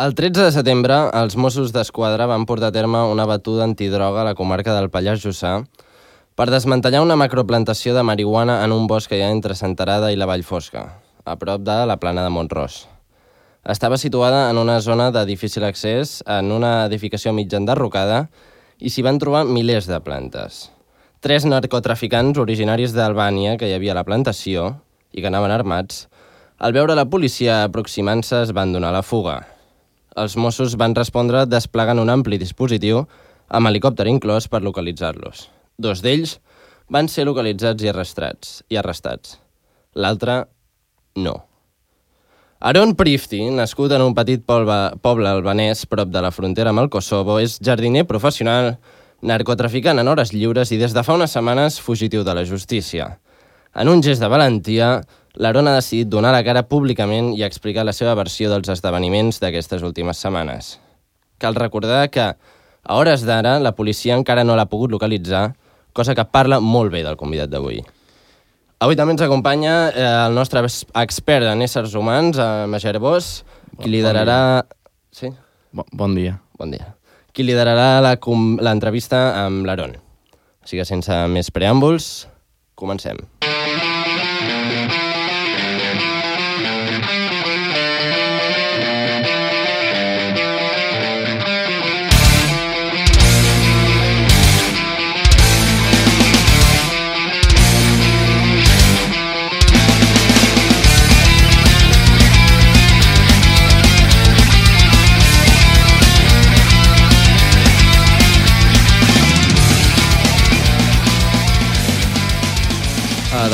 El 13 de setembre, els Mossos d'Esquadra van portar a terme una batuda antidroga a la comarca del Pallars Jussà per desmantellar una macroplantació de marihuana en un bosc que hi ha entre Santarada i la Vall Fosca, a prop de la plana de Montros. Estava situada en una zona de difícil accés, en una edificació mitja enderrocada, i s'hi van trobar milers de plantes. Tres narcotraficants originaris d'Albània que hi havia a la plantació i que anaven armats, al veure la policia aproximant-se es van donar la fuga. Els Mossos van respondre desplegant un ampli dispositiu amb helicòpter inclòs per localitzar-los. Dos d'ells van ser localitzats i arrestats. I arrestats. L'altre, no. Aron Prifti, nascut en un petit poble albanès prop de la frontera amb el Kosovo, és jardiner professional, narcotraficant en hores lliures i des de fa unes setmanes fugitiu de la justícia. En un gest de valentia, l'Aron ha decidit donar la cara públicament i explicar la seva versió dels esdeveniments d'aquestes últimes setmanes. Cal recordar que, a hores d'ara, la policia encara no l'ha pogut localitzar, cosa que parla molt bé del convidat d'avui. Avui també ens acompanya eh, el nostre expert en éssers humans, eh, Mager Bosch, qui liderarà... Sí? Bon, bon dia. Bon dia. Qui liderarà com- l'entrevista amb l'Aaron. Així que sense més preàmbuls, comencem.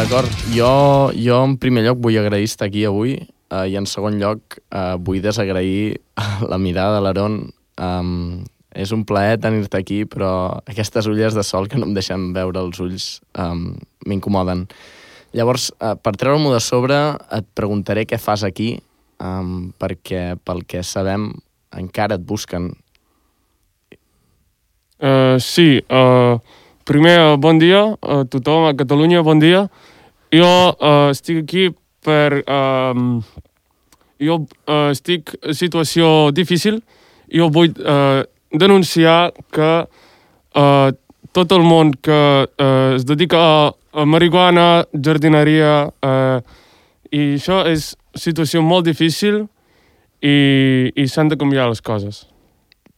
D'acord, jo, jo en primer lloc vull agrair estar aquí avui uh, i en segon lloc uh, vull desagrair la mirada de l'Aaron. Um, és un plaer tenir-te aquí, però aquestes ulles de sol que no em deixen veure els ulls um, m'incomoden. Llavors, uh, per treure-m'ho de sobre, et preguntaré què fas aquí, um, perquè pel que sabem encara et busquen. Uh, sí, uh, primer, uh, bon dia a tothom a Catalunya, bon dia. Jo uh, estic aquí per... Um, jo uh, estic en situació difícil. Jo vull uh, denunciar que uh, tot el món que uh, es dedica a, a marihuana, jardineria, uh, i això és situació molt difícil i, i s'han de canviar les coses.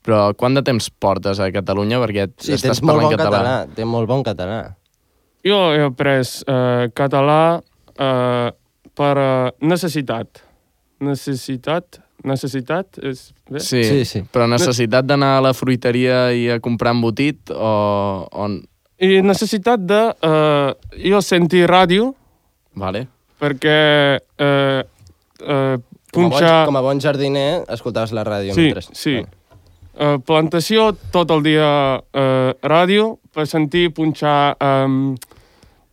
Però quant de temps portes a Catalunya? Perquè Sí, estàs tens molt parlant bon català. Té molt bon català. Jo he après uh, català uh, per uh, necessitat. Necessitat? Necessitat? És bé? Sí, Sí, sí. però necessitat d'anar a la fruiteria i a comprar embotit o... o... I necessitat de uh, jo sentir ràdio Vale. perquè uh, uh, Com a, bon, punxar... com a bon jardiner, escoltaves la ràdio. Sí, mentre... sí. Uh, plantació tot el dia uh, ràdio per sentir punxar um,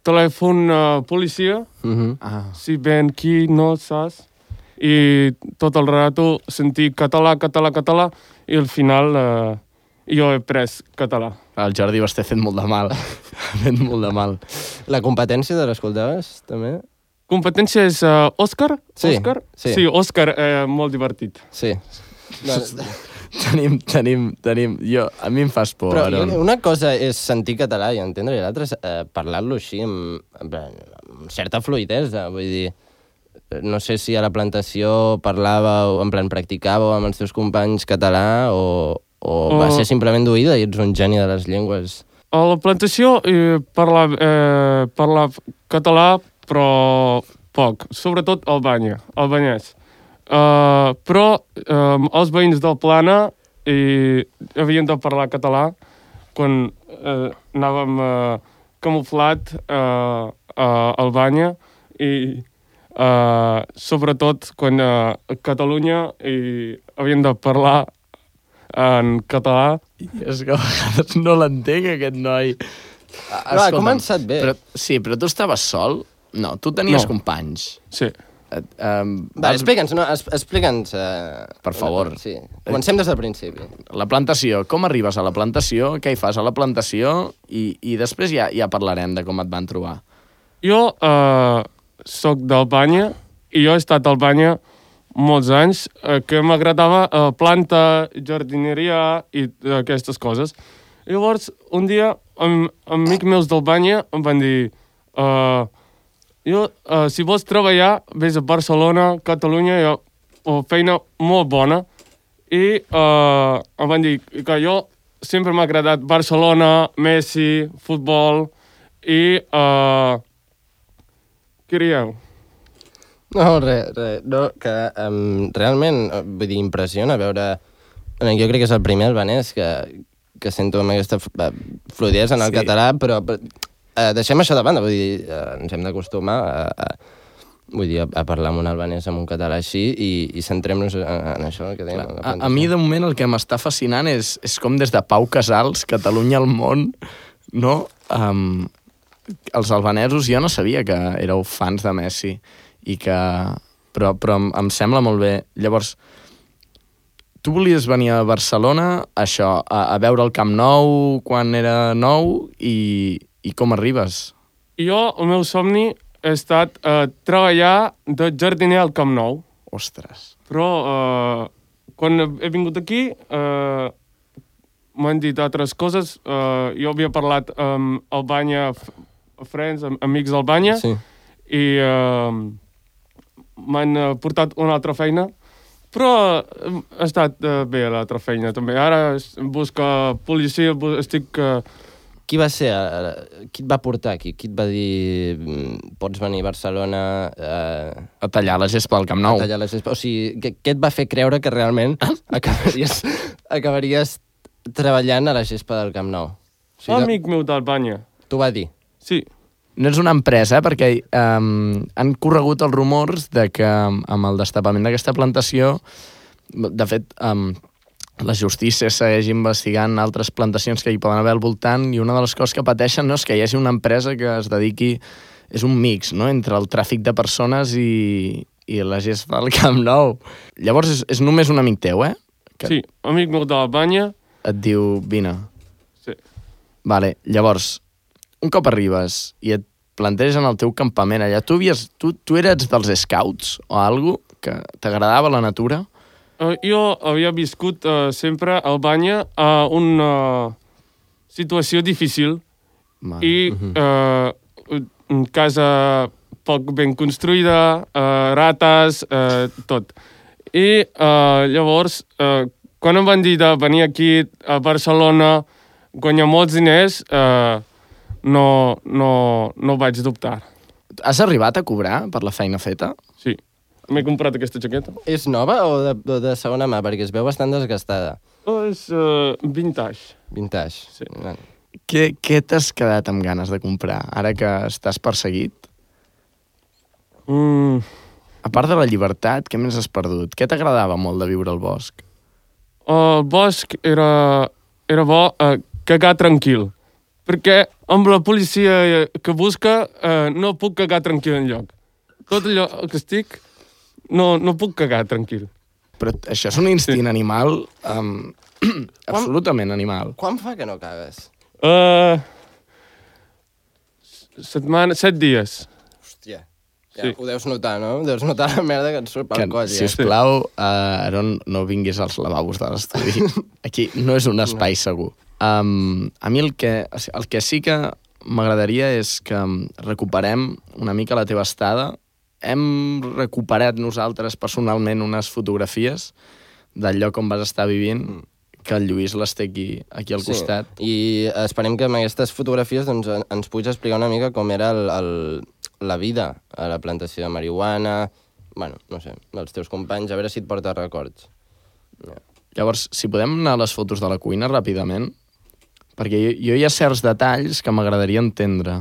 telèfon uh, policia Uh -huh. Ah, si ven qui no saps i tot el rato sentir català, català, català i al final eh, jo he pres català. el Jordi va estar fent molt de mal. fent molt de mal. La competència de l'escoltaves, també? Competència és uh, Òscar? Sí, Òscar? sí. sí, Òscar, eh, molt divertit. Sí. Tenim, tenim, tenim... Jo, a mi em fas por, però Aaron. una cosa és sentir català i entendre, i l'altra és eh, parlar-lo així amb, amb, amb certa fluidesa. Vull dir, no sé si a la plantació parlàveu, en plan, practicàveu amb els teus companys català o, o va Oh. ser simplement d'oïda i ets un geni de les llengües. A la plantació eh, parla, eh, parla català, però poc, sobretot Albània, albanès. Uh, però um, els veïns del Plana i havien de parlar català quan uh, anàvem uh, camuflat uh, a Albània i uh, sobretot quan uh, a Catalunya i havien de parlar en català I és que a vegades no l'entenc, aquest noi. No, ha escolta'm, començat bé. Però, sí, però tu estaves sol? No, tu tenies No. companys. Sí. Um, Va, explica'ns, no, es- explica'ns... Uh, Per favor. Sí, comencem des del principi. La plantació, com arribes a la plantació, què hi fas a la plantació i, i després ja, ja parlarem de com et van trobar. Jo uh, sóc d'Albània i jo he estat a Albània molts anys, eh, que m'agradava eh, planta, jardineria i eh, aquestes coses. Llavors, un dia, amb, amics meus d'Albània em van dir uh, jo, uh, si vols treballar, vés a Barcelona, Catalunya, ha uh, feina molt bona. I uh, em van dir que jo sempre m'ha agradat Barcelona, Messi, futbol i... Uh, què dieu? No, res, res. No, que um, realment, eh, vull dir, impressiona veure... Jo crec que és el primer albanès que, que sento amb aquesta eh, fluidesa en el Sí. català, però, però eh, deixem això de banda, vull dir, eh, ens hem d'acostumar a, a, vull dir, a, a parlar amb un albanès amb un català així i, i centrem-nos en, en això que en la A, a mi, de moment, el que m'està fascinant és, és com des de Pau Casals, Catalunya al món, no? Um, els albanesos, jo no sabia que éreu fans de Messi, i que... Però, però em, em sembla molt bé. Llavors, tu volies venir a Barcelona, això, a, a veure el Camp Nou quan era nou, i, i com arribes? Jo, el meu somni ha estat uh, treballar de jardiner al Camp Nou. Ostres. Però uh, quan he vingut aquí uh, m'han dit altres coses. Uh, jo havia parlat amb Albània, f- friends, amb amics d'Albània, Sí. i uh, m'han uh, portat una altra feina. Però uh, ha estat uh, bé l'altra feina, també. Ara busca policia, estic... Uh, Qui va ser, eh, qui et va portar aquí? Qui et va dir mm, pots venir a Barcelona eh, A tallar la gespa al Camp Nou. a tallar la gespa? O sigui, què, què et va fer creure que realment acabaries, acabaries treballant a la gespa del Camp Nou? O no- amic meu d'Albània. T'ho va dir? Sí. No és una empresa, eh? perquè um, han corregut els rumors de que amb el destapament d'aquesta plantació, de fet, um, la justícia segueix investigant altres plantacions que hi poden haver al voltant i una de les coses que pateixen no, és que hi hagi una empresa que es dediqui... És un mix no? entre el tràfic de persones i, i la gespa al Camp Nou. Llavors és, és només un amic teu, eh? Que Sí, amic meu d'Albània. et diu, vine, Sí. Vale, llavors, un cop arribes i et plantegen el teu campament allà, tu, havies, tu, tu eres dels scouts o algo que t'agradava la natura? Uh, jo havia viscut uh, sempre a Albània a una situació difícil Vale. i uh, una casa poc ben construïda, uh, rates, uh, tot. I uh, llavors, uh, quan em van dir de venir aquí a Barcelona, guanyar molts diners, uh, no, no, no vaig dubtar. Has arribat a cobrar per la feina feta? Sí, m'he comprat aquesta jaqueta. És nova o de, o de segona mà? Perquè es veu bastant desgastada. Oh, és uh, vintage. Vintage. Sí. Què, què t'has quedat amb ganes de comprar, ara que estàs perseguit? Mm, A part de la llibertat, què més has perdut? Què t'agradava molt de viure al bosc? el bosc era, era bo uh, cagar tranquil, perquè amb la policia que busca uh, no puc cagar tranquil enlloc. Tot allò que estic, no, no puc cagar tranquil. Però això és un instint animal um, absolutament animal. Quan fa que no cagues? Uh, setmana, set dies. Hòstia. Ja, Sí. Ho deus notar, no? Deus notar la merda que et surt pel Que, coll. si ja. us plau, uh, Aaron, no vinguis als lavabos de l'estudi. Aquí no és un espai segur. Um, a mi el que, el que sí que m'agradaria és que recuperem una mica la teva estada. Hem recuperat nosaltres personalment unes fotografies del lloc on vas estar vivint, que el Lluís les té aquí, aquí al costat. I esperem que amb aquestes fotografies doncs, en- ens puguis explicar una mica com era el, el, la vida a la plantació de marihuana, bueno, no sé, dels teus companys, a veure si et porta records. Llavors, si podem anar a les fotos de la cuina ràpidament, perquè jo, jo hi ha certs detalls que m'agradaria entendre.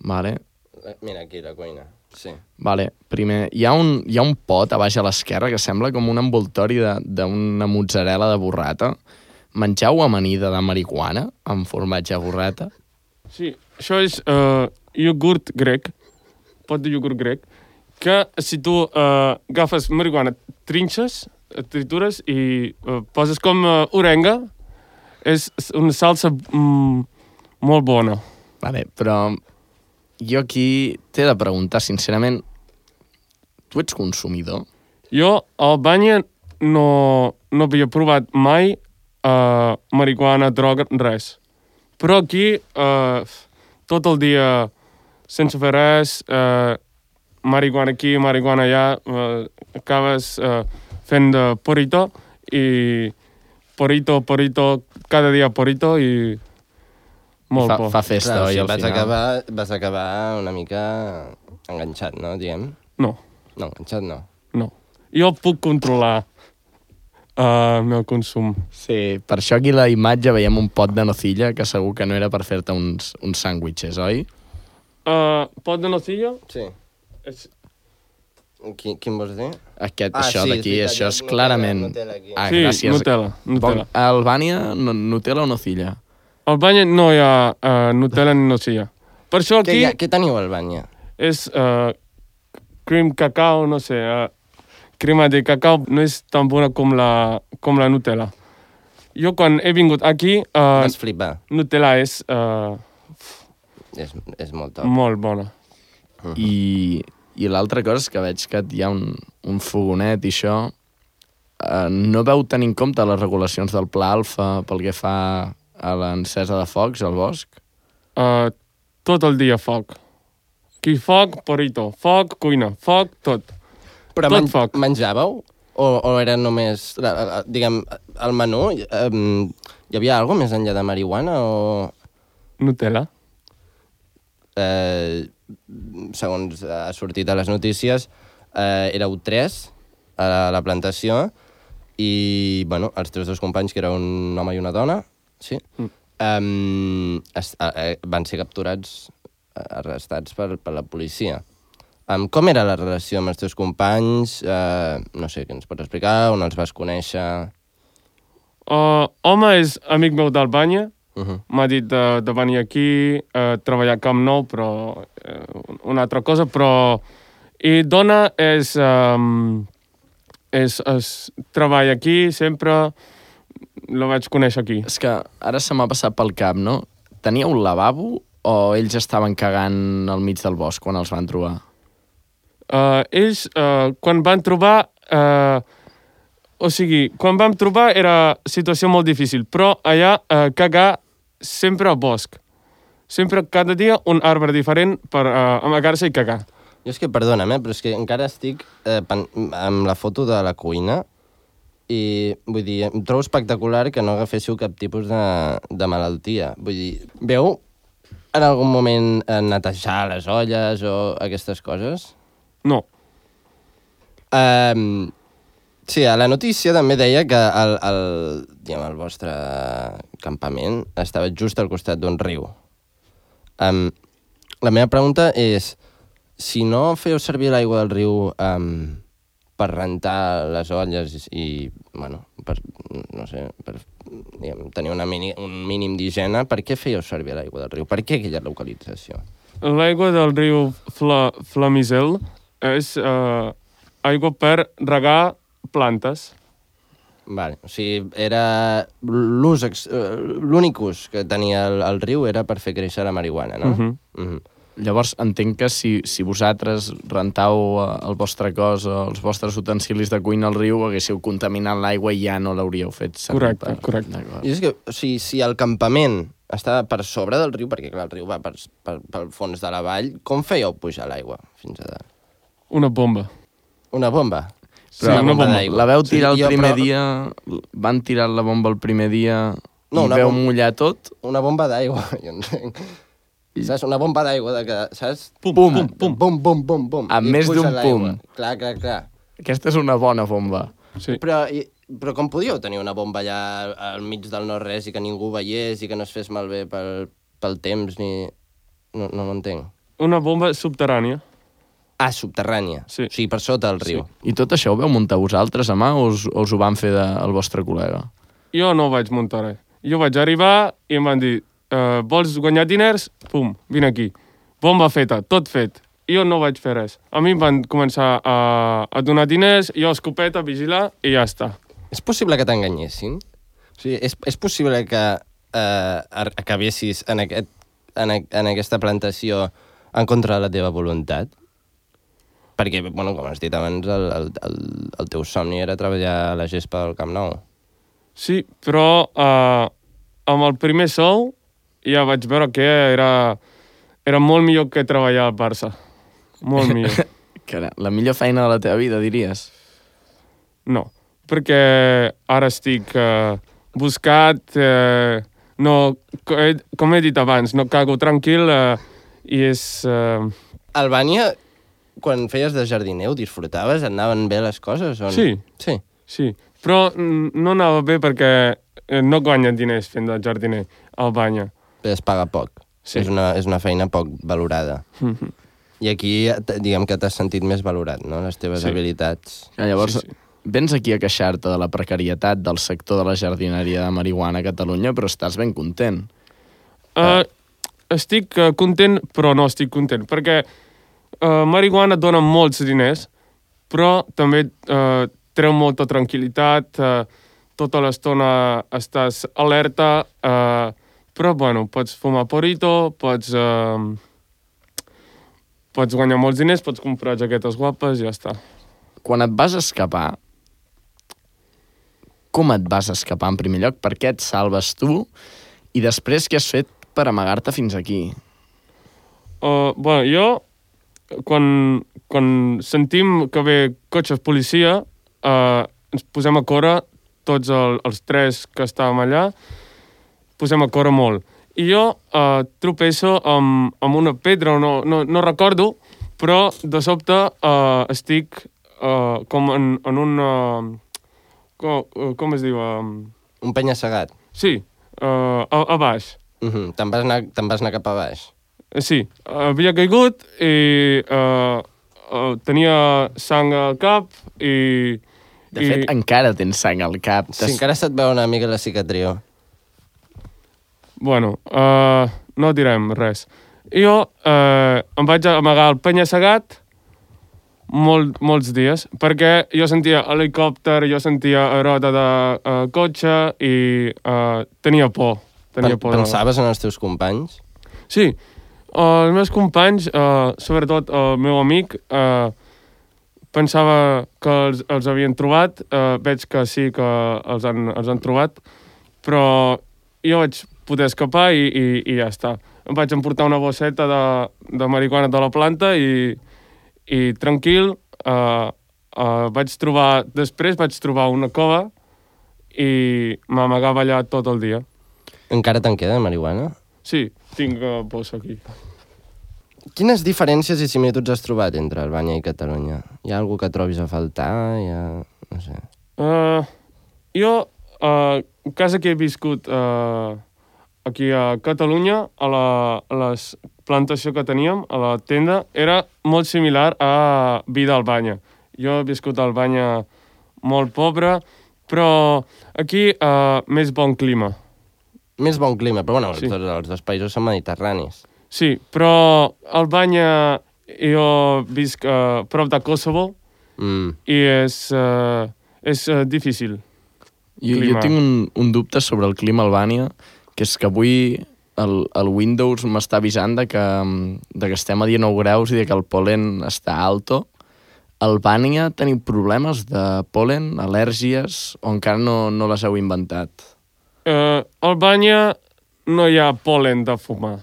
Vale. Eh, Mira, aquí, la cuina. Sí. Vale, primer, hi ha un, hi ha un pot a baix a l'esquerra que sembla com un envoltori de- d'una mozzarella de burrata. Mengeu amanida de marihuana amb formatge de burrata? Sí, això és uh, iogurt grec, pot de iogurt grec, que si tu uh, agafes marihuana, trinxes, tritures i uh, poses com uh, orenga, és una salsa mm, molt bona. Vale, però jo aquí t'he de preguntar, sincerament, tu ets consumidor? Jo a Albània no, no havia provat mai uh, marihuana, droga, res. Però aquí, uh, tot el dia, sense fer res, uh, marihuana aquí, marihuana allà, uh, acabes uh, fent de porito i porito, porito, cada dia porito i molt fa, por. fa festa, Clar, o oi, sigui, al vas, final. acabar, vas acabar una mica enganxat, no, diguem? No, No, enganxat no. no. Jo puc controlar uh, el meu consum. Sí, per això aquí la imatge veiem un pot de nocilla, que segur que no era per fer-te uns, uns sàndwiches, oi? Uh, pot de nocilla? Sí. És... Quin, quin vols dir? Aquest, Ah, això sí, d'aquí, això és Nutella, clarament... Nutella aquí. Ah, sí, gràcies. Nutella. Nutella. Bon, a Albània, no, Nutella o nocilla? Albània no hi ha uh, Nutella ni nocilla. Per això Què, aquí hi ha, què teniu a Albània? és uh, cream cacao, no sé, uh, crema de cacao no és tan bona com la, com la Nutella. Jo quan he vingut aquí, uh, Vas flipar. Nutella és uh, És, és molt top. molt bona. I, i l'altra cosa és que veig que hi ha un, un fogonet i això... Eh, no veu tenir en compte les regulacions del Pla Alfa pel que fa a l'encesa de focs al bosc? Uh, tot el dia foc. Aquí foc, porito. Foc, cuina. Foc, tot. Però Tot foc. menjàveu? O, o era només, la, la, diguem, el menú? Um, hi havia alguna més enllà de marihuana o... Nutella. Eh, segons ha sortit a les notícies, eh, éreu tres a la, a la plantació i, bueno, els teus dos companys, que era un home i una dona, sí? Mm. Um, es, eh, van ser capturats, eh, arrestats per, per la policia. Um, com era la relació amb els teus companys? Uh, no sé, què ens pots explicar? On els vas conèixer? Uh, home és amic meu d'Albània. Uh -huh. M'ha dit de, de venir aquí, uh, treballar a Camp Nou, però uh, una altra cosa, però... I dona és... Um, és, és treballa aquí, sempre la vaig conèixer aquí. És que ara se m'ha passat pel cap, no? Tenia un lavabo o ells estaven cagant al mig del bosc quan els van trobar? Uh, ells, uh, quan van trobar... Uh, o sigui, quan vam trobar era situació molt difícil, però allà uh, cagar sempre al bosc. Sempre, cada dia, un arbre diferent per uh, amagar-se i cagar. Jo és que, perdona'm, eh, però és que encara estic eh, pen- amb la foto de la cuina i, vull dir, em trobo espectacular que no agaféssiu cap tipus de, de malaltia. Vull dir, veu en algun moment eh, netejar les olles o aquestes coses? No. Um, sí, a la notícia també deia que el, el, diguem, el vostre campament estava just al costat d'un riu. Um, la meva pregunta és, si no feu servir l'aigua del riu um, per rentar les olles i, bueno, per, no sé, per diguem, tenir una mini, un mínim d'higiene, per què fèieu servir l'aigua del riu? Per què aquella localització? L'aigua del riu Fla, Flamisel és uh, aigua per regar plantes. Vale, o sigui, era eh, l'únic ús que tenia el, el riu era per fer créixer la marihuana, no? Mhm. Mhm. Llavors, entenc que si, si vosaltres rentau eh, el vostre cos o els vostres utensilis de cuina al riu, haguéssiu contaminat l'aigua i ja no l'hauríeu fet servir. Correcte, correcte. D'acord. I és que, o sigui, si el campament estava per sobre del riu, perquè clar, el riu va per, per, pel fons de la vall, com fèieu pujar l'aigua fins a dalt? Una bomba. Una bomba? Sí, una bomba. d'aigua. La veu tirar el jo, primer però- dia, van tirar la bomba el primer dia No, i una veu bomba. mullar tot? Una bomba d'aigua, jo entenc. Saps? Una bomba d'aigua, de que, saps? Pum, Pum. pum, pum. Bum, bum, bum, bum. Amb més d'un pum. Clar, clar, clar. Aquesta és una bona bomba. Sí. Però, i, però com podíeu tenir una bomba allà al mig del no-res i que ningú veiés i que no es fes malbé pel, pel temps ni... No, no m'entenc. Una bomba subterrània. Ah, subterrània. Sí. O sigui, per sota el riu. I tot això ho veu muntar vosaltres a mà o us, o us ho van fer de, el vostre col·lega? Jo no vaig muntar res. Jo vaig arribar i em van dir uh, vols guanyar diners? Pum, vine aquí. Bomba feta, tot fet. Jo no vaig fer res. A mi em van començar a, a donar diners, jo escopeta, vigilar i ja està. És possible que t'enganyessin? O sigui, és, és possible que eh, acabessis en, aquest, en, en aquesta plantació en contra de la teva voluntat? Perquè, bueno, com has dit abans, el, el, el, el teu somni era treballar a la gespa del Camp Nou. Sí, però uh, amb el primer sou ja vaig veure que era, era molt millor que treballar al Barça. Molt millor. Cara, la millor feina de la teva vida, diries? No, perquè ara estic uh, buscat, uh, no, he- com he dit abans, no cago tranquil uh, i és... Uh, Albània, quan feies de jardiner, ho disfrutaves? Anaven bé les coses? O no? Sí. Sí. sí, però mm, no anava bé perquè eh, no guanya diners fent de jardiner a Albanya. Però es paga poc. Sí. És, una, és una feina poc valorada. Mhm. I aquí, t- diguem que t'has sentit més valorat, no?, les teves Sí. habilitats. Ah, Llavors, Sí, sí, vens aquí a queixar-te de la precarietat del sector de la jardineria de marihuana a Catalunya, però estàs ben content. Uh, estic uh, content, però no estic content, perquè uh, marihuana et dona molts diners, però també uh, treu molta tranquil·litat, uh, tota l'estona estàs alerta, uh, però, bueno, pots fumar porito, pots, uh, pots guanyar molts diners, pots comprar jaquetes guapes i ja està. Quan et vas escapar, com et vas escapar en primer lloc? Per què et salves tu? I després què has fet per amagar-te fins aquí? Uh, bueno, jo, quan, quan sentim que ve cotxes policia, uh, ens posem a córrer, tots el, els tres que estàvem allà, posem a córrer molt. I jo uh, tropeço amb, amb una pedra, no, no, no recordo, però de sobte uh, estic uh, com en, en un... Uh, com, uh, com es diu? Um, Un penya-segat. sí, uh, a, a baix. Uh -huh. Te'n vas, anar, te vas anar cap a baix. Eh, Sí, havia caigut i uh, uh, tenia sang al cap i... De i, fet, encara tens sang al cap. Si encara se't veu una mica la cicatriu. Bueno, uh, no direm res. Jo uh, em vaig amagar al penya-segat molt, molts dies, perquè jo sentia helicòpter, jo sentia roda de uh, cotxe i uh, tenia por. Tenia Pen por. de- Pensaves en els teus companys? Sí, uh, els meus companys, uh, sobretot el meu amic, uh, pensava que els, els havien trobat, uh, veig que sí que els han, els han trobat, però jo vaig poder escapar i, i, i ja està. Em vaig emportar una bosseta de, de marihuana de la planta i, i tranquil, uh, uh, vaig trobar, després vaig trobar una cova i m'amagava allà tot el dia. Encara te'n queda marihuana? Sí, tinc uh, bossa aquí. Quines diferències i similituds has trobat entre Albània i Catalunya? Hi ha algú que trobis a faltar? Hi ha... no sé... Uh, jo, uh, casa que he viscut uh, aquí a Catalunya, a la, a la s- plantació que teníem, a la tenda, era molt similar a vida a Albanya. Jo he viscut a Albanya molt pobre, però aquí uh, més bon clima. Més bon clima, però bueno, Sí. sí. tots els dos països són mediterranis. Sí, però Albanya jo visc uh, prop de Kosovo Mm. i és, uh, és uh, difícil. Jo, jo clima. tinc un, un dubte sobre el clima a Albània, que és que avui el, el Windows m'està avisant de que, mm, de que estem a 19 graus i de que el polen està alto. A Albània teniu problemes de polen, al·lèrgies, o encara no, no les heu inventat? Uh, Albània no hi ha polen de fumar.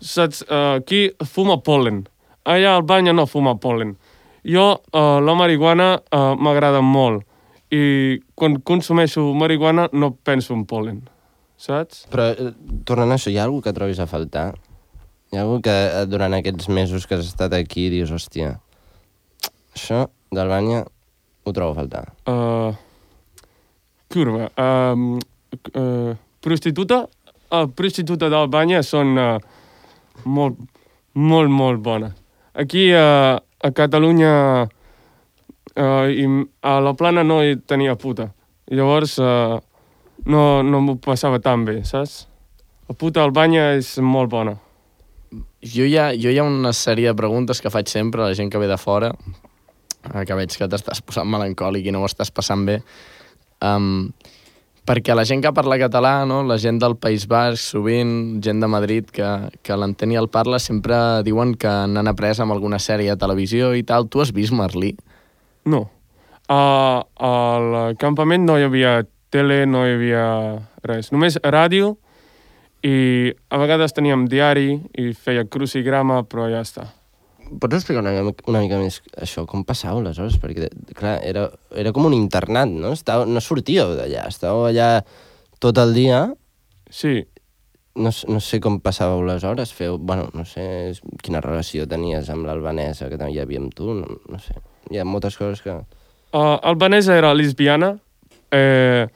Saps? Uh, aquí fuma polen. Allà a Albània no fuma polen. Jo, uh, la marihuana uh, m'agrada molt. I quan consumeixo marihuana no penso en polen. Saps? Però, eh, tornant a això, hi ha algú que trobis a faltar? Hi ha algú que eh, durant aquests mesos que has estat aquí dius, hòstia, això d'Albània ho trobo a faltar. Uh, curva. Um, uh, prostituta? Uh, prostituta d'Albània són uh, molt, molt, molt bones. Aquí uh, a Catalunya uh, i a la plana no hi tenia puta. Llavors uh, no, no m'ho passava tan bé, saps? La puta a Albània és molt bona. Jo hi, ha, jo hi ha una sèrie de preguntes que faig sempre a la gent que ve de fora, eh, que veig que t'estàs posant melancòlic i no ho estàs passant bé. Um, perquè la gent que parla català, no? la gent del País Basc, sovint, gent de Madrid que, que l'entén i el parla, sempre diuen que n'han après amb alguna sèrie de televisió i tal. Tu has vist Merlí? No. Uh, al campament no hi havia tele, no hi havia res. Només ràdio i a vegades teníem diari i feia crucigrama, però ja està. Pots explicar una, una mica més això, com passàveu les hores? Perquè, clar, era, era com un internat, no? Estàveu, no sortíeu d'allà, estàveu allà tot el dia. Sí, No, no sé com passàveu les hores, feu... Bueno, no sé quina relació tenies amb l'albanesa que també hi havia amb tu, no, no sé. Hi ha moltes coses que... Uh, albanesa era lesbiana, eh,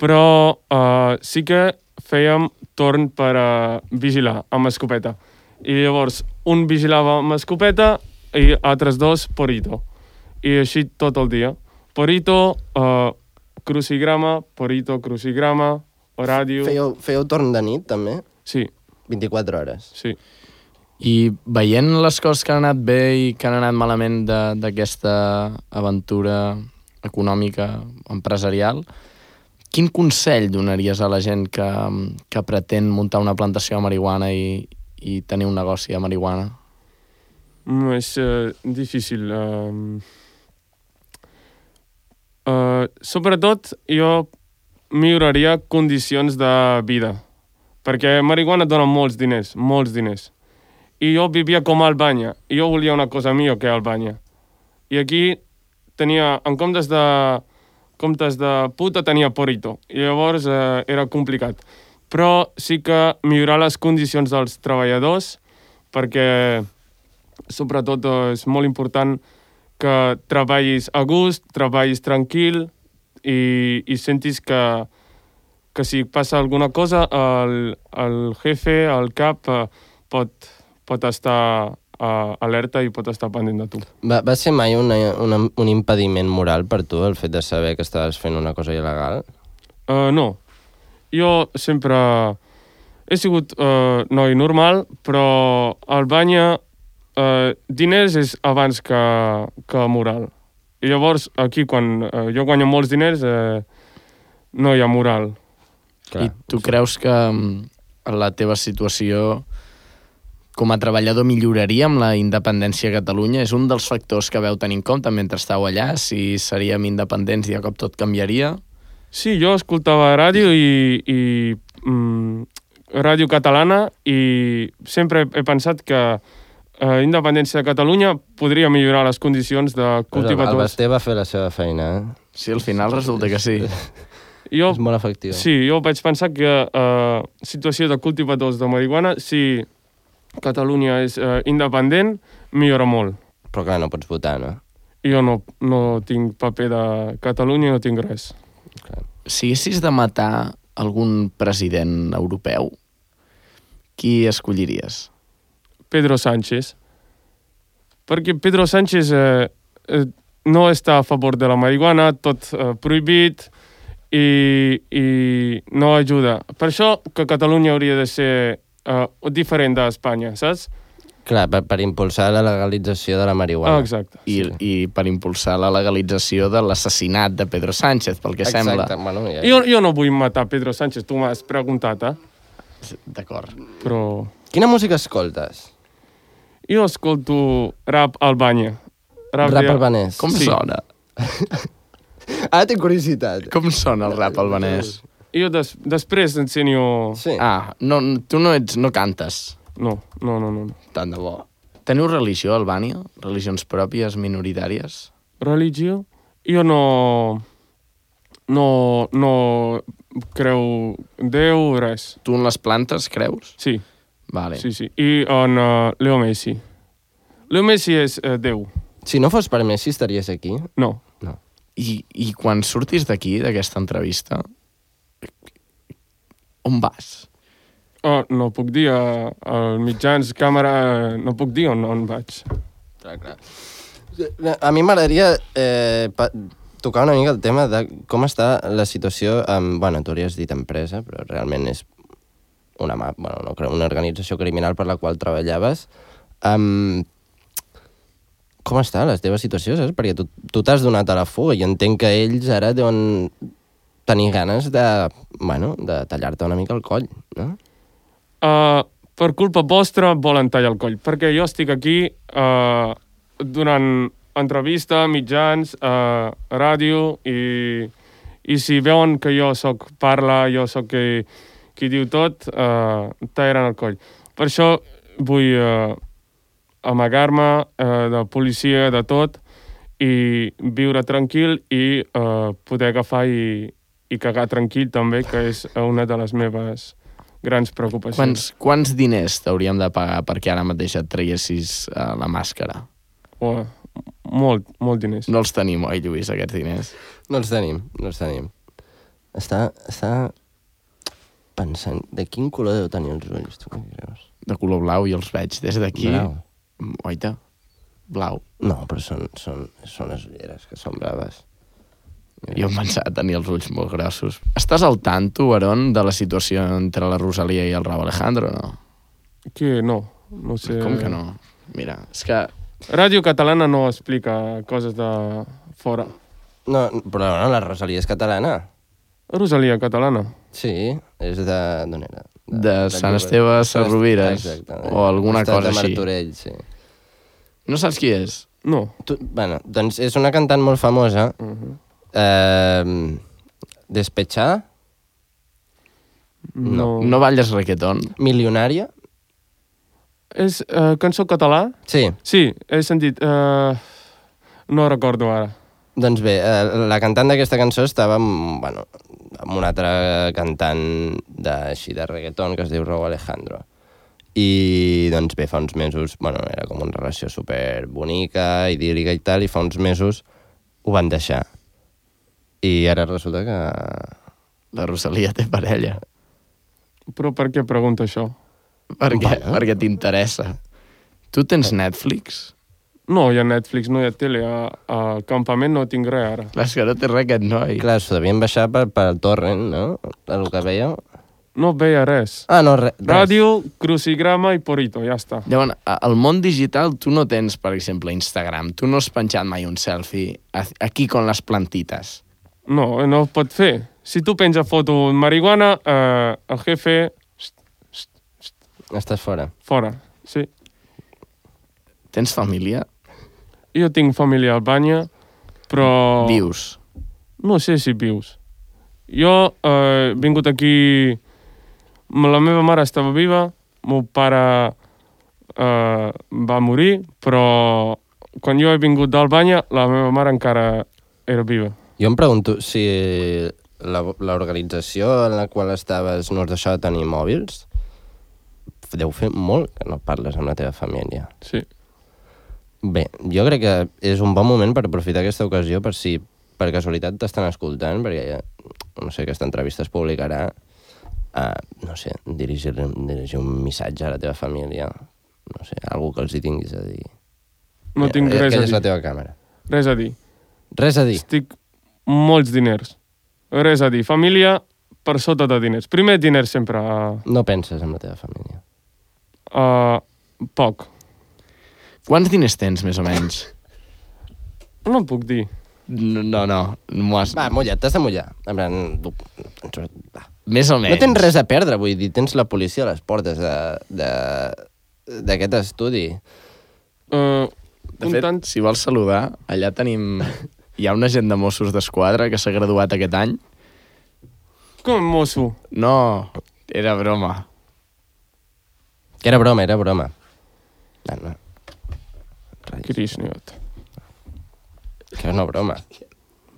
però uh, sí que fèiem torn per uh, vigilar amb escopeta. I llavors, un vigilava amb escopeta i altres dos porito. I així tot el dia. Porito, uh, crucigrama, porito, crucigrama, ràdio... Fèieu, fèieu torn de nit, també? Sí, 24 hores. sí. I veient les coses que han anat bé i que han anat malament d'aquesta aventura econòmica, empresarial, quin consell donaries a la gent que, que pretén muntar una plantació de marihuana i, i tenir un negoci de marihuana? Mm, és uh, difícil. Um, uh, sobretot, jo milloraria condicions de vida, perquè marihuana dona molts diners, molts diners. I jo vivia com a Albània, i jo volia una cosa millor que Albània. I aquí tenia, en comptes de, comptes de puta, tenia porito. I llavors eh, era complicat. Però sí que millorar les condicions dels treballadors, perquè sobretot eh, és molt important que treballis a gust, treballis tranquil i, i sentis que, que si passa alguna cosa el, el jefe, el cap, eh, pot, pot estar uh, alerta i pot estar pendent de tu. Va, va ser mai una, una, un impediment moral per tu el fet de saber que estaves fent una cosa il·legal? Uh, no. Jo sempre he sigut uh, noi normal, però a Albània uh, diners és abans que, que moral. I llavors, aquí, quan uh, jo guanyo molts diners, uh, no hi ha moral. Clar. I tu creus que mm, la teva situació com a treballador milloraria amb la independència a Catalunya? És un dels factors que veu tenir en compte mentre estàu allà? Si seríem independents i de cop tot canviaria? Sí, jo escoltava ràdio i, i mm, ràdio catalana i sempre he pensat que eh, independència de Catalunya podria millorar les condicions de Pues el, el cultivadors. Basté va fer la seva feina, eh? Sí, al final resulta que sí. Jo, És molt efectiu. sí, jo vaig pensar que eh, situació de cultivadors de marihuana, si Catalunya és eh, independent, millora molt. Però clar, no pots votar, no? Jo no, no tinc paper de Catalunya, no tinc res. Si haguessis de matar algun president europeu, qui escolliries? Pedro Sánchez. Perquè Pedro Sánchez eh, eh, no està a favor de la marihuana, tot eh, prohibit i, i no ajuda. Per això que Catalunya hauria de ser eh, diferent d'Espanya, saps? Clar, per, per impulsar la legalització de la Ah, marihuana. exacte. I, I per impulsar la legalització de l'assassinat de Pedro Sánchez, pel que sembla. Exacte, bueno, ja... Jo, jo no vull matar Pedro Sánchez, tu m'has preguntat, eh? D'acord. Però Quina música escoltes? jo escolto rap Albània. Rap, de- albanès. Com Sí. sona? Ah, tinc curiositat. Com sona el rap albanès? Jo des, després ensenyo... Sí. Ah, no, tu no ets, no cantes. No, no, no, no. no. Tant de bo. Teniu religió a Albània? Religions pròpies, minoritàries? Religió? Jo no... No, no creu Déu, res. Tu en les plantes creus? Sí, Vale. sí, sí. I en uh, Leo Messi. Leo Messi és uh, Déu. Si no fos per Messi, estaries aquí? No. No. I, I quan surtis d'aquí, d'aquesta entrevista, on vas? Oh, no puc dir, uh, als mitjans, càmera, uh, no puc dir on, on vaig. Clar, clar. A mi m'agradaria eh, tocar una mica el tema de com està la situació amb... Bueno, tu hauries dit empresa, però realment és una, mà- bueno, no una organització criminal per la qual treballaves. Um, com està la teva situació, saps? Perquè tu tu t'has donat a la fuga i entenc que ells ara deuen tenir ganes de, bueno, de tallar-te una mica el coll, no? Uh, per culpa vostra volen tallar el coll, perquè jo estic aquí uh, durant entrevista, mitjans, uh, ràdio, i, i si veuen que jo sóc parla, jo sóc qui, qui diu tot, uh, tallaran el coll. Per això vull uh, amagar-me uh, de policia, de tot, i viure tranquil i uh, poder agafar i, i cagar tranquil també, que és una de les meves grans preocupacions. Quants, quants diners t'hauríem de pagar perquè ara mateix et traguessis uh, la màscara? Oh, molt, molt diners. No els tenim, oi, Lluís, aquests diners? No els tenim, no els tenim. Està, està pensant, de quin color deu tenir els ulls, tu què creus? De color blau i els veig des d'aquí. Blau. Oita, blau. No, però són, són, són les ulleres, que són braves. Jo em pensava tenir els ulls molt grossos. Estàs al tanto, Aaron, de la situació entre la Rosalia i el Raúl Alejandro, no? Que no, no sé. Com que no? Mira, és que Ràdio catalana no explica coses de fora. No, però no, la Rosalia és catalana. Rosalia catalana. Sí, és de... d'on era? de Sant Llobregat. Esteve Sarrovires Exacte. o alguna Estat cosa de així. Martorell, sí. No saps qui és? No. Tu, bueno, doncs és una cantant molt famosa. Uh -huh. Eh, despechada, No. No balles reggaeton? Milionària. És uh, cançó català? Sí, Sí, he sentit. Uh, no recordo ara. doncs bé, eh, la cantant d'aquesta cançó estava amb, bueno, amb un altre cantant de, així de reggaeton que es diu Raúl Alejandro. I doncs bé, fa uns mesos, bueno, era com una relació super bonica, idíl·lica i tal, i fa uns mesos ho van deixar. I ara resulta que... La Rosalia té parella. Però per què pregunta això? Per què? Bueno. Perquè t'interessa. Tu tens Netflix? No, hi ha Netflix, no hi ha tele. A, a campament no tinc res ara. Clar, és que no té res aquest noi. Clar, s'ho devien baixar per, per torrent, no? El que veia... No veia res. Ah, no, re, res. Ràdio, crucigrama i porito, ja està. Llavors, al món digital tu no tens, per exemple, Instagram. Tu no has penjat mai un selfie aquí con les plantites. No, no ho pot fer. Si tu penja foto de marihuana, eh, el jefe, Estàs fora. fora. Sí. Tens família? Jo tinc família a Albània, però... Vius? No sé si vius. Jo eh, he vingut aquí... La meva mare estava viva, meu pare eh, va morir, però quan jo he vingut d'Albània, la meva mare encara era viva. Jo em pregunto si la- l'organització en la qual estaves no us deixava tenir mòbils, deu fer molt que no parles amb la teva família. Sí. Bé, jo crec que és un bon moment per aprofitar aquesta ocasió per si per casualitat t'estan escoltant, perquè ja, no sé, aquesta entrevista es publicarà a, no sé, dirigir, dirigir un missatge a la teva família, no sé, algú que els hi tinguis a dir. No Eh, tinc eh, res a Aquella és la dir. teva càmera. Res a dir. Res a dir. Estic molts diners. Res a dir. Família per sota de diners. Primer diners sempre. Uh, No penses en la teva família. uh, poc. Quants diners tens, més o menys? No puc dir. No, no, no. m'ho has... Va, mulla't, t'has de mullar. En plan, tu- va. Més o menys. No tens res a perdre, vull dir, tens la policia a les portes de- de- d'aquest estudi. Uh, De fet, comptant... si vols saludar, allà tenim... Hi ha un agent de Mossos d'Esquadra que s'ha graduat aquest any. Com mosso. No, era broma. Que era broma, era broma. No, no. Res, Krishniot. que és una broma.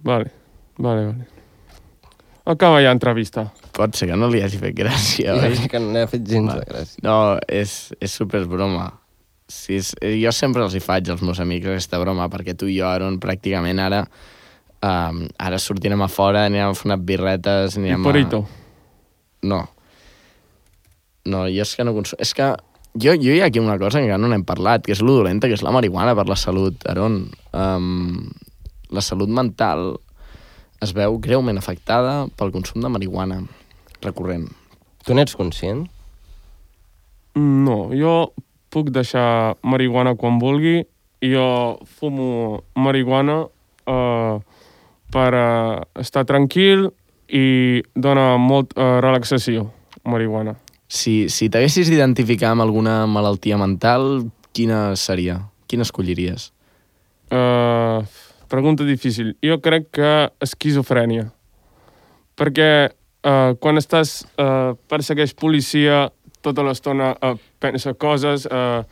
Vale, vale, vale. Acaba ja entrevista. Pot ser que no li hagi fet gràcia, Ja, oi? que no n'he fet gens de gràcia. No, és, és super broma. Sí, eh, jo sempre els hi faig als meus amics aquesta broma, perquè tu i jo, Aaron, pràcticament ara um, ara sortirem a fora, anirem a fer unes birretes, I porito. a... No. No, jo és que no consumo... És que jo, jo hi ha aquí una cosa que no n'hem parlat, que és lo dolenta, que és la marihuana per la salut, Aaron. Um, la salut mental es veu greument afectada pel consum de marihuana recurrent. Tu n'ets conscient? No, jo puc deixar marihuana quan vulgui. Jo fumo marihuana uh, per uh, estar tranquil i dona molt uh, relaxació, marihuana. Si, si t'haguessis d'identificar amb alguna malaltia mental, quina seria? Quina escolliries? Uh, pregunta difícil. Jo crec que esquizofrènia. Perquè uh, quan estàs uh, persegueix policia, tota l'estona uh, pensa coses, uh,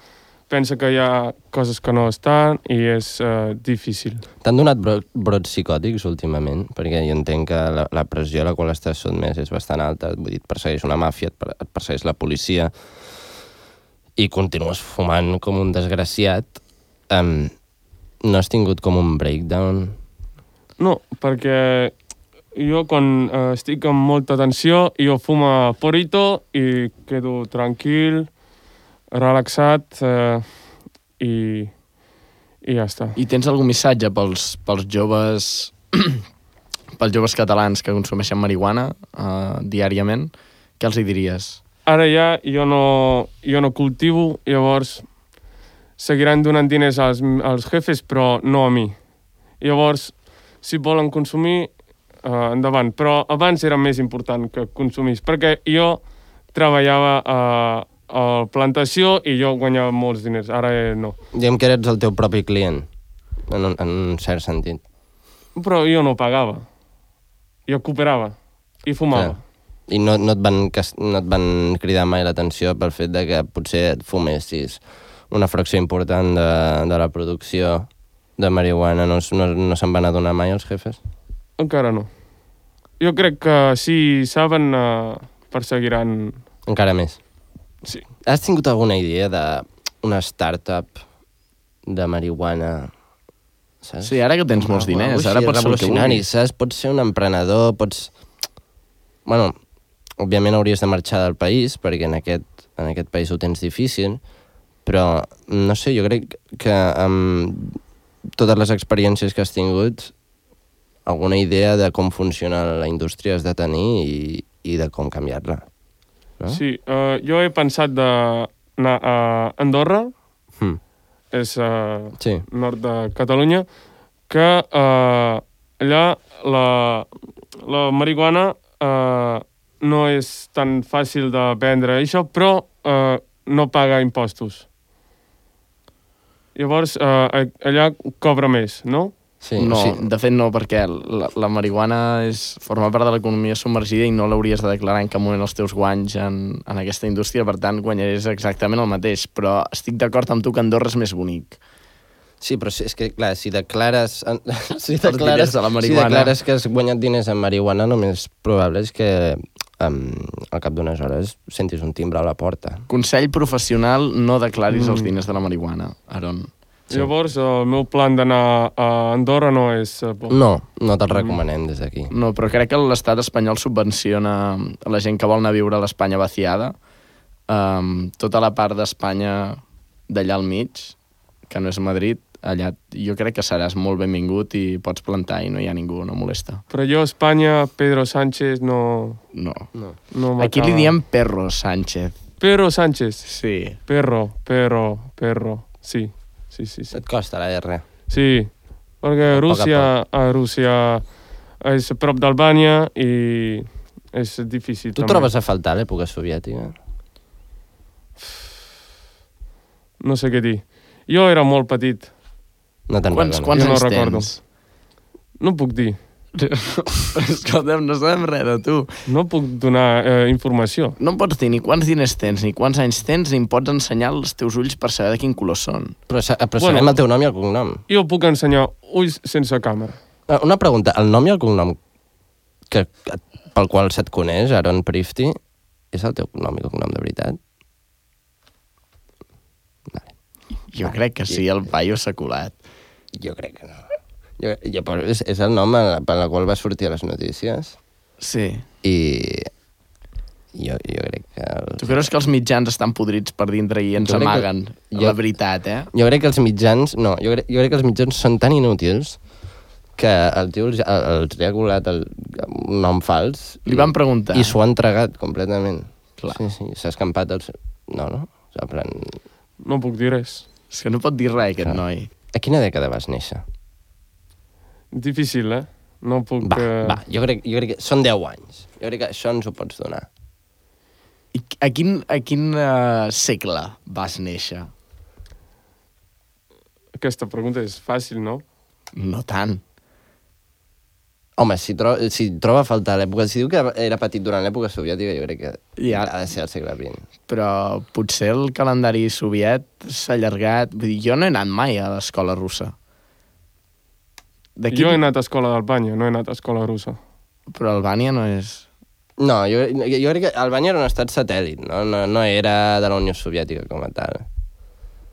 pensa que hi ha coses que no estan i és uh, difícil. T'han donat bro brots psicòtics últimament? Perquè jo entenc que la, la pressió a la qual estàs sotmès és bastant alta. Vull dir, et persegueix una màfia, et, per et persegueix la policia i continues fumant com un desgraciat. Um, no has tingut com un breakdown? No, perquè jo quan uh, estic amb molta tensió, jo fumo porito i quedo tranquil, relaxat uh, i, i ja està. I tens algun missatge pels, pels joves pels joves catalans que consumeixen marihuana uh, diàriament? Què els hi diries? Ara ja jo no, jo no cultivo, llavors seguiran donant diners als, als jefes, però no a mi. Llavors, si volen consumir, uh, endavant. Però abans era més important que consumís, perquè jo treballava a, a la plantació i jo guanyava molts diners. Ara eh, no. Diguem que eres el teu propi client, en un, en un cert sentit. Però jo no pagava. Jo cooperava i fumava. Clar. I no, no, et van, no et van cridar mai l'atenció pel fet de que potser et fumessis una fracció important de, de la producció de marihuana. No, no, no se'n van adonar mai els jefes? Encara no. Jo crec que si saben, uh, perseguiran... Encara més. Sí. Has tingut alguna idea d'una startup de marihuana? Saps? Sí, ara que tens molts diners, ara pots fer el que revolucionari, vulguis. saps? Pots ser un emprenedor, pots... Bueno, òbviament hauries de marxar del país, perquè en aquest, en aquest país ho tens difícil, però, no sé, jo crec que amb totes les experiències que has tingut, alguna idea de com funciona la indústria has de tenir i, i de com canviar-la. No? Sí, uh, jo he pensat d'anar a Andorra, Hm. és uh, Sí. nord de Catalunya, que uh, allà la, la marihuana uh, no és tan fàcil de vendre, això, però uh, no paga impostos. Llavors, uh, allà cobra més, no? Sí, no, sí. de fet no, perquè la, la marihuana és, forma part de l'economia submergida i no l'hauries de declarar en cap moment els teus guanys en, en aquesta indústria, per tant guanyaries exactament el mateix, però estic d'acord amb tu que Andorra és més bonic. Sí, però és que, clar, si declares... Si declares, de la si marihuana. declares que has guanyat diners en marihuana, el més probable és que um, al cap d'unes hores sentis un timbre a la porta. Consell professional, no declaris Mm. els diners de la marihuana, Aaron. Sí. Llavors, el meu plan d'anar a Andorra no és bo. No, no te'l recomanem des d'aquí. No, però crec que l'estat espanyol subvenciona a la gent que vol anar a viure a l'Espanya vaciada. Um, tota la part d'Espanya d'allà al mig, que no és Madrid, allà jo crec que seràs molt benvingut i pots plantar i no hi ha ningú, no molesta. Però jo a Espanya, Pedro Sánchez no, No. No. no Aquí li diem Perro Sánchez. Pedro Sánchez. Sí. Perro, perro, perro. Sí, sí, sí. sí. Et costa la R. Sí, perquè A poc a Rússia, a Rússia és a prop d'Albània i és difícil Tu també. trobes a faltar l'època soviètica? No sé què dir. Jo era molt petit, No te'n Quants, recordes? quants Jo no anys recordo. tens? no puc dir. Escolta'm, no sabem res de tu. No puc donar eh, informació. No em pots dir ni quants diners tens, ni quants anys tens, ni em pots ensenyar els teus ulls per saber de quin color són. Però, sa- però Bueno. sabem el teu nom i el cognom. Jo puc ensenyar ulls sense càmera. Ah, Una pregunta, el nom i el cognom que, que, pel qual se't coneix, Aaron Prifty, és el teu nom i cognom de veritat? Jo crec que sí, el paio s'ha colat. Jo crec que no. Jo, jo, però és, és el nom per al qual va sortir a les notícies Sí. i jo, jo crec que... El... Tu creus que els mitjans estan podrits per dintre i ens Jo crec que- amaguen jo- la veritat, eh? Jo crec que els mitjans... No, jo crec, jo crec que els mitjans són tan inútils que el tio els, els ha colat el, un nom fals Li van preguntar. i s'ho ha entregat completament. Clar. Sí, sí, s'ha escampat el... seu- No, no? O sigui, plan... No puc dir res. És que no pot dir res, aquest Clar. noi. A quina dècada vas néixer? Difícil, eh? No puc... Va, eh, va, jo crec, jo crec que són 10 anys. Jo crec que això ens ho pots donar. I a quin, a quin uh, segle vas néixer? Aquesta pregunta és fàcil, no? No tant. Home, si, tro si troba a faltar l'època... Si diu que era petit durant l'època soviètica, jo crec que Ja. ha de ser al segle XX. Però potser el calendari soviet s'ha allargat... Vull dir, jo no he anat mai a l'escola russa. De Jo he anat a escola d'Albània, no he anat a escola russa. Però Albània no és... No, jo, jo crec que Albània era un estat satèl·lit, no? No, no era de la Unió Soviètica com a tal.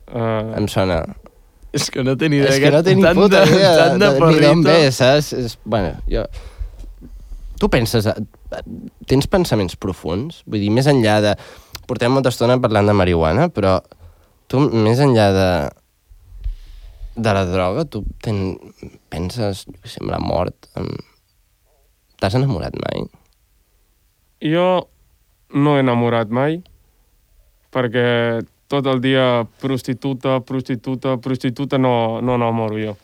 Uh, Em sona... És que no té ni idea. És que no té ni tant puta de, idea tant de, de, ni d'on ve, saps? És, bueno, jo... Tu penses... Tens pensaments profuns? Vull dir, més enllà de... Portem molta estona parlant de marihuana, però tu, més enllà de de la droga, tu ten, penses, jo sé, la mort, en... T'has enamorat mai? jo no he enamorat mai, perquè tot el dia prostituta, prostituta, prostituta, no, no enamoro jo.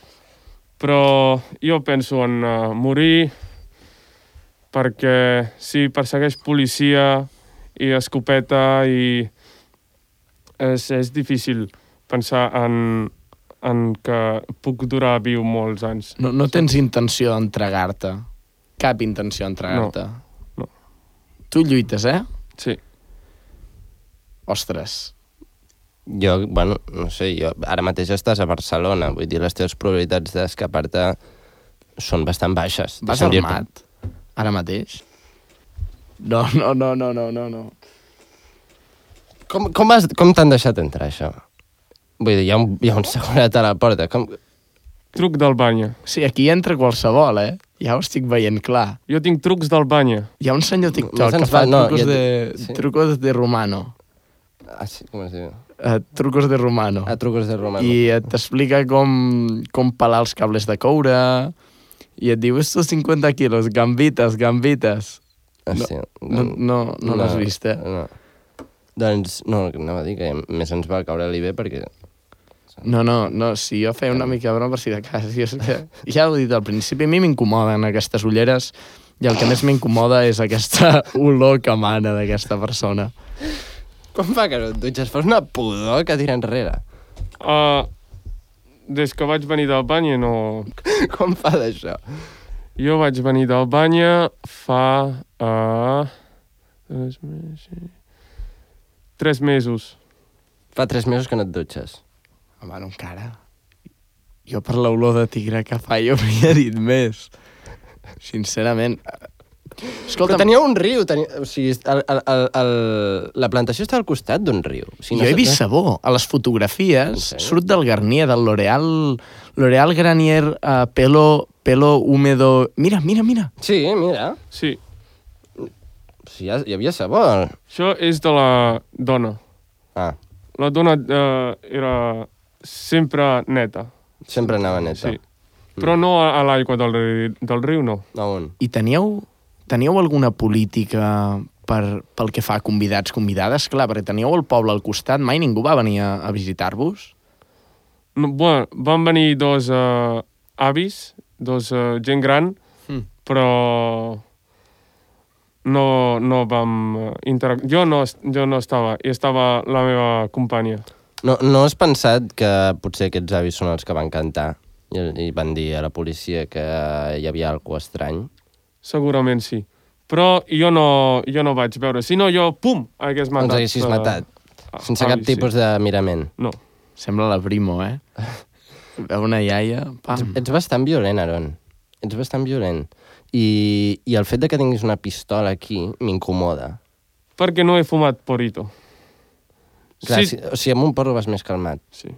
Però jo penso en uh, morir perquè si persegueix policia i escopeta i és, és difícil pensar en, en que puc durar viu molts anys. No, no tens intenció d'entregar-te. Cap intenció d'entregar-te. No, Tu lluites, eh? Sí. Ostres. Jo, bueno, no sé, jo, ara mateix estàs a Barcelona, vull dir, les teves probabilitats d'escapar-te són bastant baixes. Vas armat? Ara mateix? No, no, no, no, no, no, no. Com, com, has, com t'han deixat entrar, això? Vull dir, hi ha un, hi ha un seguretat a la porta. Com... Truc d'Albània. Sí, aquí entra qualsevol, eh? Ja ho estic veient clar. Jo tinc trucs d'Albània. Hi ha un senyor TikTok Més que fa no, trucos, ja- de, sí. trucos de romano. Ah, sí, com es diu? Uh, trucos de romano. A trucos de romano. I et t'explica com, com pelar els cables de coure i et diu, estos 50 quilos, gambites, gambites. Ah, no, sí. No, no, no, l'has vist, eh? No. Doncs, no, anava a dir que més ens va caure l'IB perquè... No, no, no, si jo feia una mica de broma per si de cas. Jo és que, ja ho he dit al principi, a mi m'incomoden aquestes ulleres i el que més m'incomoda és aquesta olor que emana d'aquesta persona. Com fa que no et dutxes? Fas una pudor que tira enrere. Uh, des que vaig venir d'Albània no... Com fa d'això? Jo vaig venir d'Albània fa... Uh, tres mesos... Tres mesos. Fa tres mesos que no et dutxes. Home, no encara. Jo per l'olor de tigre que fa jo havia dit més. Sincerament. Escolta, Però tenia un riu, tenia... o sigui, el, el, el, la plantació està al costat d'un riu. O sigui, jo he sé- vist sabó. A les fotografies sèrio? surt del Garnier, del L'Oreal... L'Oreal Garnier uh, pelo, pelo húmedo... Mira, mira, mira. Sí, mira. Sí, Sí, hi, hi havia sabor. això és de la dona. Ah, La dona uh, era sempre neta. sempre anava neta. Sí. Però no a, a l'aigua del, del riu, no. A on? I teníeu, teníeu alguna política per, pel que fa a convidats, convidades? Clar, perquè teníeu el poble al costat, mai ningú va venir a, a visitar-vos? no bueno, van venir dos uh, avis, dos uh, gent gran, Mm. però no, no vam uh, interactuar. Jo, no, jo no estava, i estava la meva companya. No, no has pensat que potser aquests avis són els que van cantar i, i van dir a la policia que hi havia alguna estrany? Segurament sí. Però jo no, jo no vaig veure. Si no, jo, pum, hagués matat. Ens haguessis eh, matat. a- Sense cap avis, tipus de mirament. Sí. No. Sembla la primo, eh? Veu una iaia, pam. Ets bastant violent, Aaron. Ets bastant violent. I, I el fet de que tinguis una pistola aquí m'incomoda. Perquè no he fumat porito. Clar, sí, si, o sigui, amb un porro vas més calmat. sí.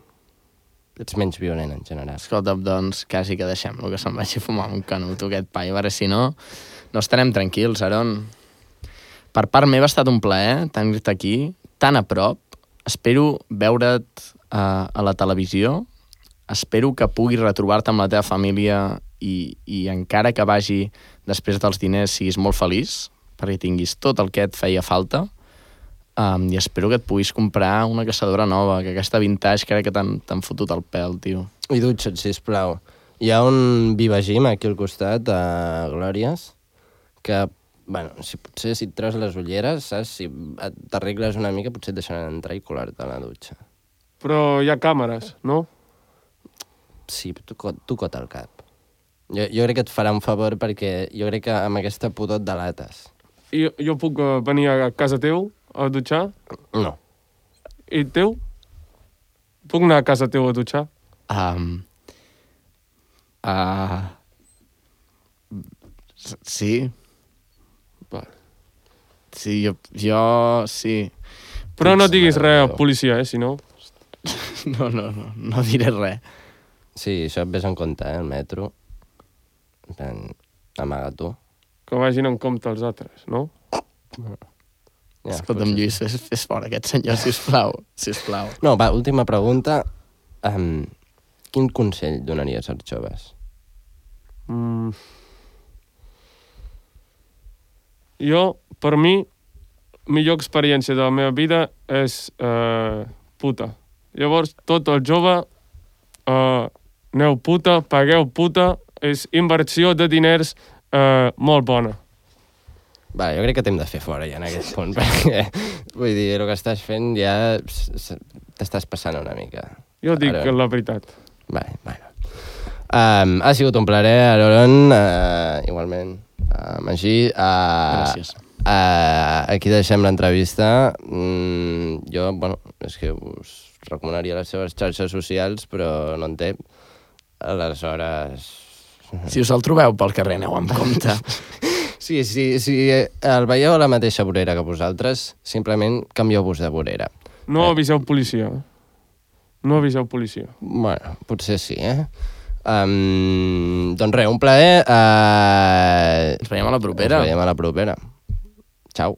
Ets menys violent, en general. Escolta, doncs, quasi que deixem-lo, que se'n vagi a fumar un canut, aquest pai. A veure si no, no estarem tranquils, Aaron. Per part meva ha estat un plaer tenir-te aquí, tan a prop. Espero veure't uh, a la televisió. Espero que puguis retrobar-te amb la teva família i, i encara que vagi després dels diners siguis molt feliç, perquè tinguis tot el que et feia falta. Um, I espero que et puguis comprar una caçadora nova, que aquesta vintage crec que t'han fotut el pèl, tio. I dutxa't, sisplau. Hi ha un Viva Gym aquí al costat, a Glòries, que, bueno, si potser si et treus les ulleres, saps? Si t'arregles una mica, potser et deixaran entrar i colar-te a la dutxa. Però hi ha càmeres, no? Sí, tu, tu cota el cap. Jo, jo crec que et farà un favor perquè jo crec que amb aquesta pudor et delates. I jo puc eh, venir a casa teu a dutxar? No. I teu? Puc anar a casa teu a dutxar? Um, uh, sí, Vale. sí, jo, jo sí. Però no Puig, diguis mare res Déu. policia, eh, si no. No, no, no, no diré res. Sí, això et ves en compte, eh, el metro. En plan, Amaga tu. Que vagin en compte els altres, no? Ja, Escolta'm, Lluís, fes, fes fora aquest senyor, sisplau, sisplau. No, va, última pregunta. Um, quin consell donaries als joves? Mm. Jo, per mi, millor experiència de la meva vida és eh, puta. Llavors, tot el jove, eh, aneu puta, pagueu puta, és inversió de diners eh, molt bona. Va, jo crec que t'hem de fer fora ja en aquest punt, perquè, vull dir, el que estàs fent ja t'estàs passant una mica. Jo dic Ara. la veritat. Vale, bueno. Um, ha sigut un plaer, Aaron, uh, igualment. Uh, Magí, uh, Gràcies. Uh, aquí deixem l'entrevista. Mm, jo, bueno, és que us recomanaria les seves xarxes socials, però no en té. Aleshores... Si us el trobeu pel carrer, aneu amb compte. Sí, sí, sí, el veieu a la mateixa vorera que vosaltres, simplement canvieu-vos de vorera. No Eh. aviseu policia. No aviseu policia. Bueno, potser sí, eh? Um, doncs res, un plaer. Uh, Ens veiem a la propera. Ens veiem a la propera. Ciao.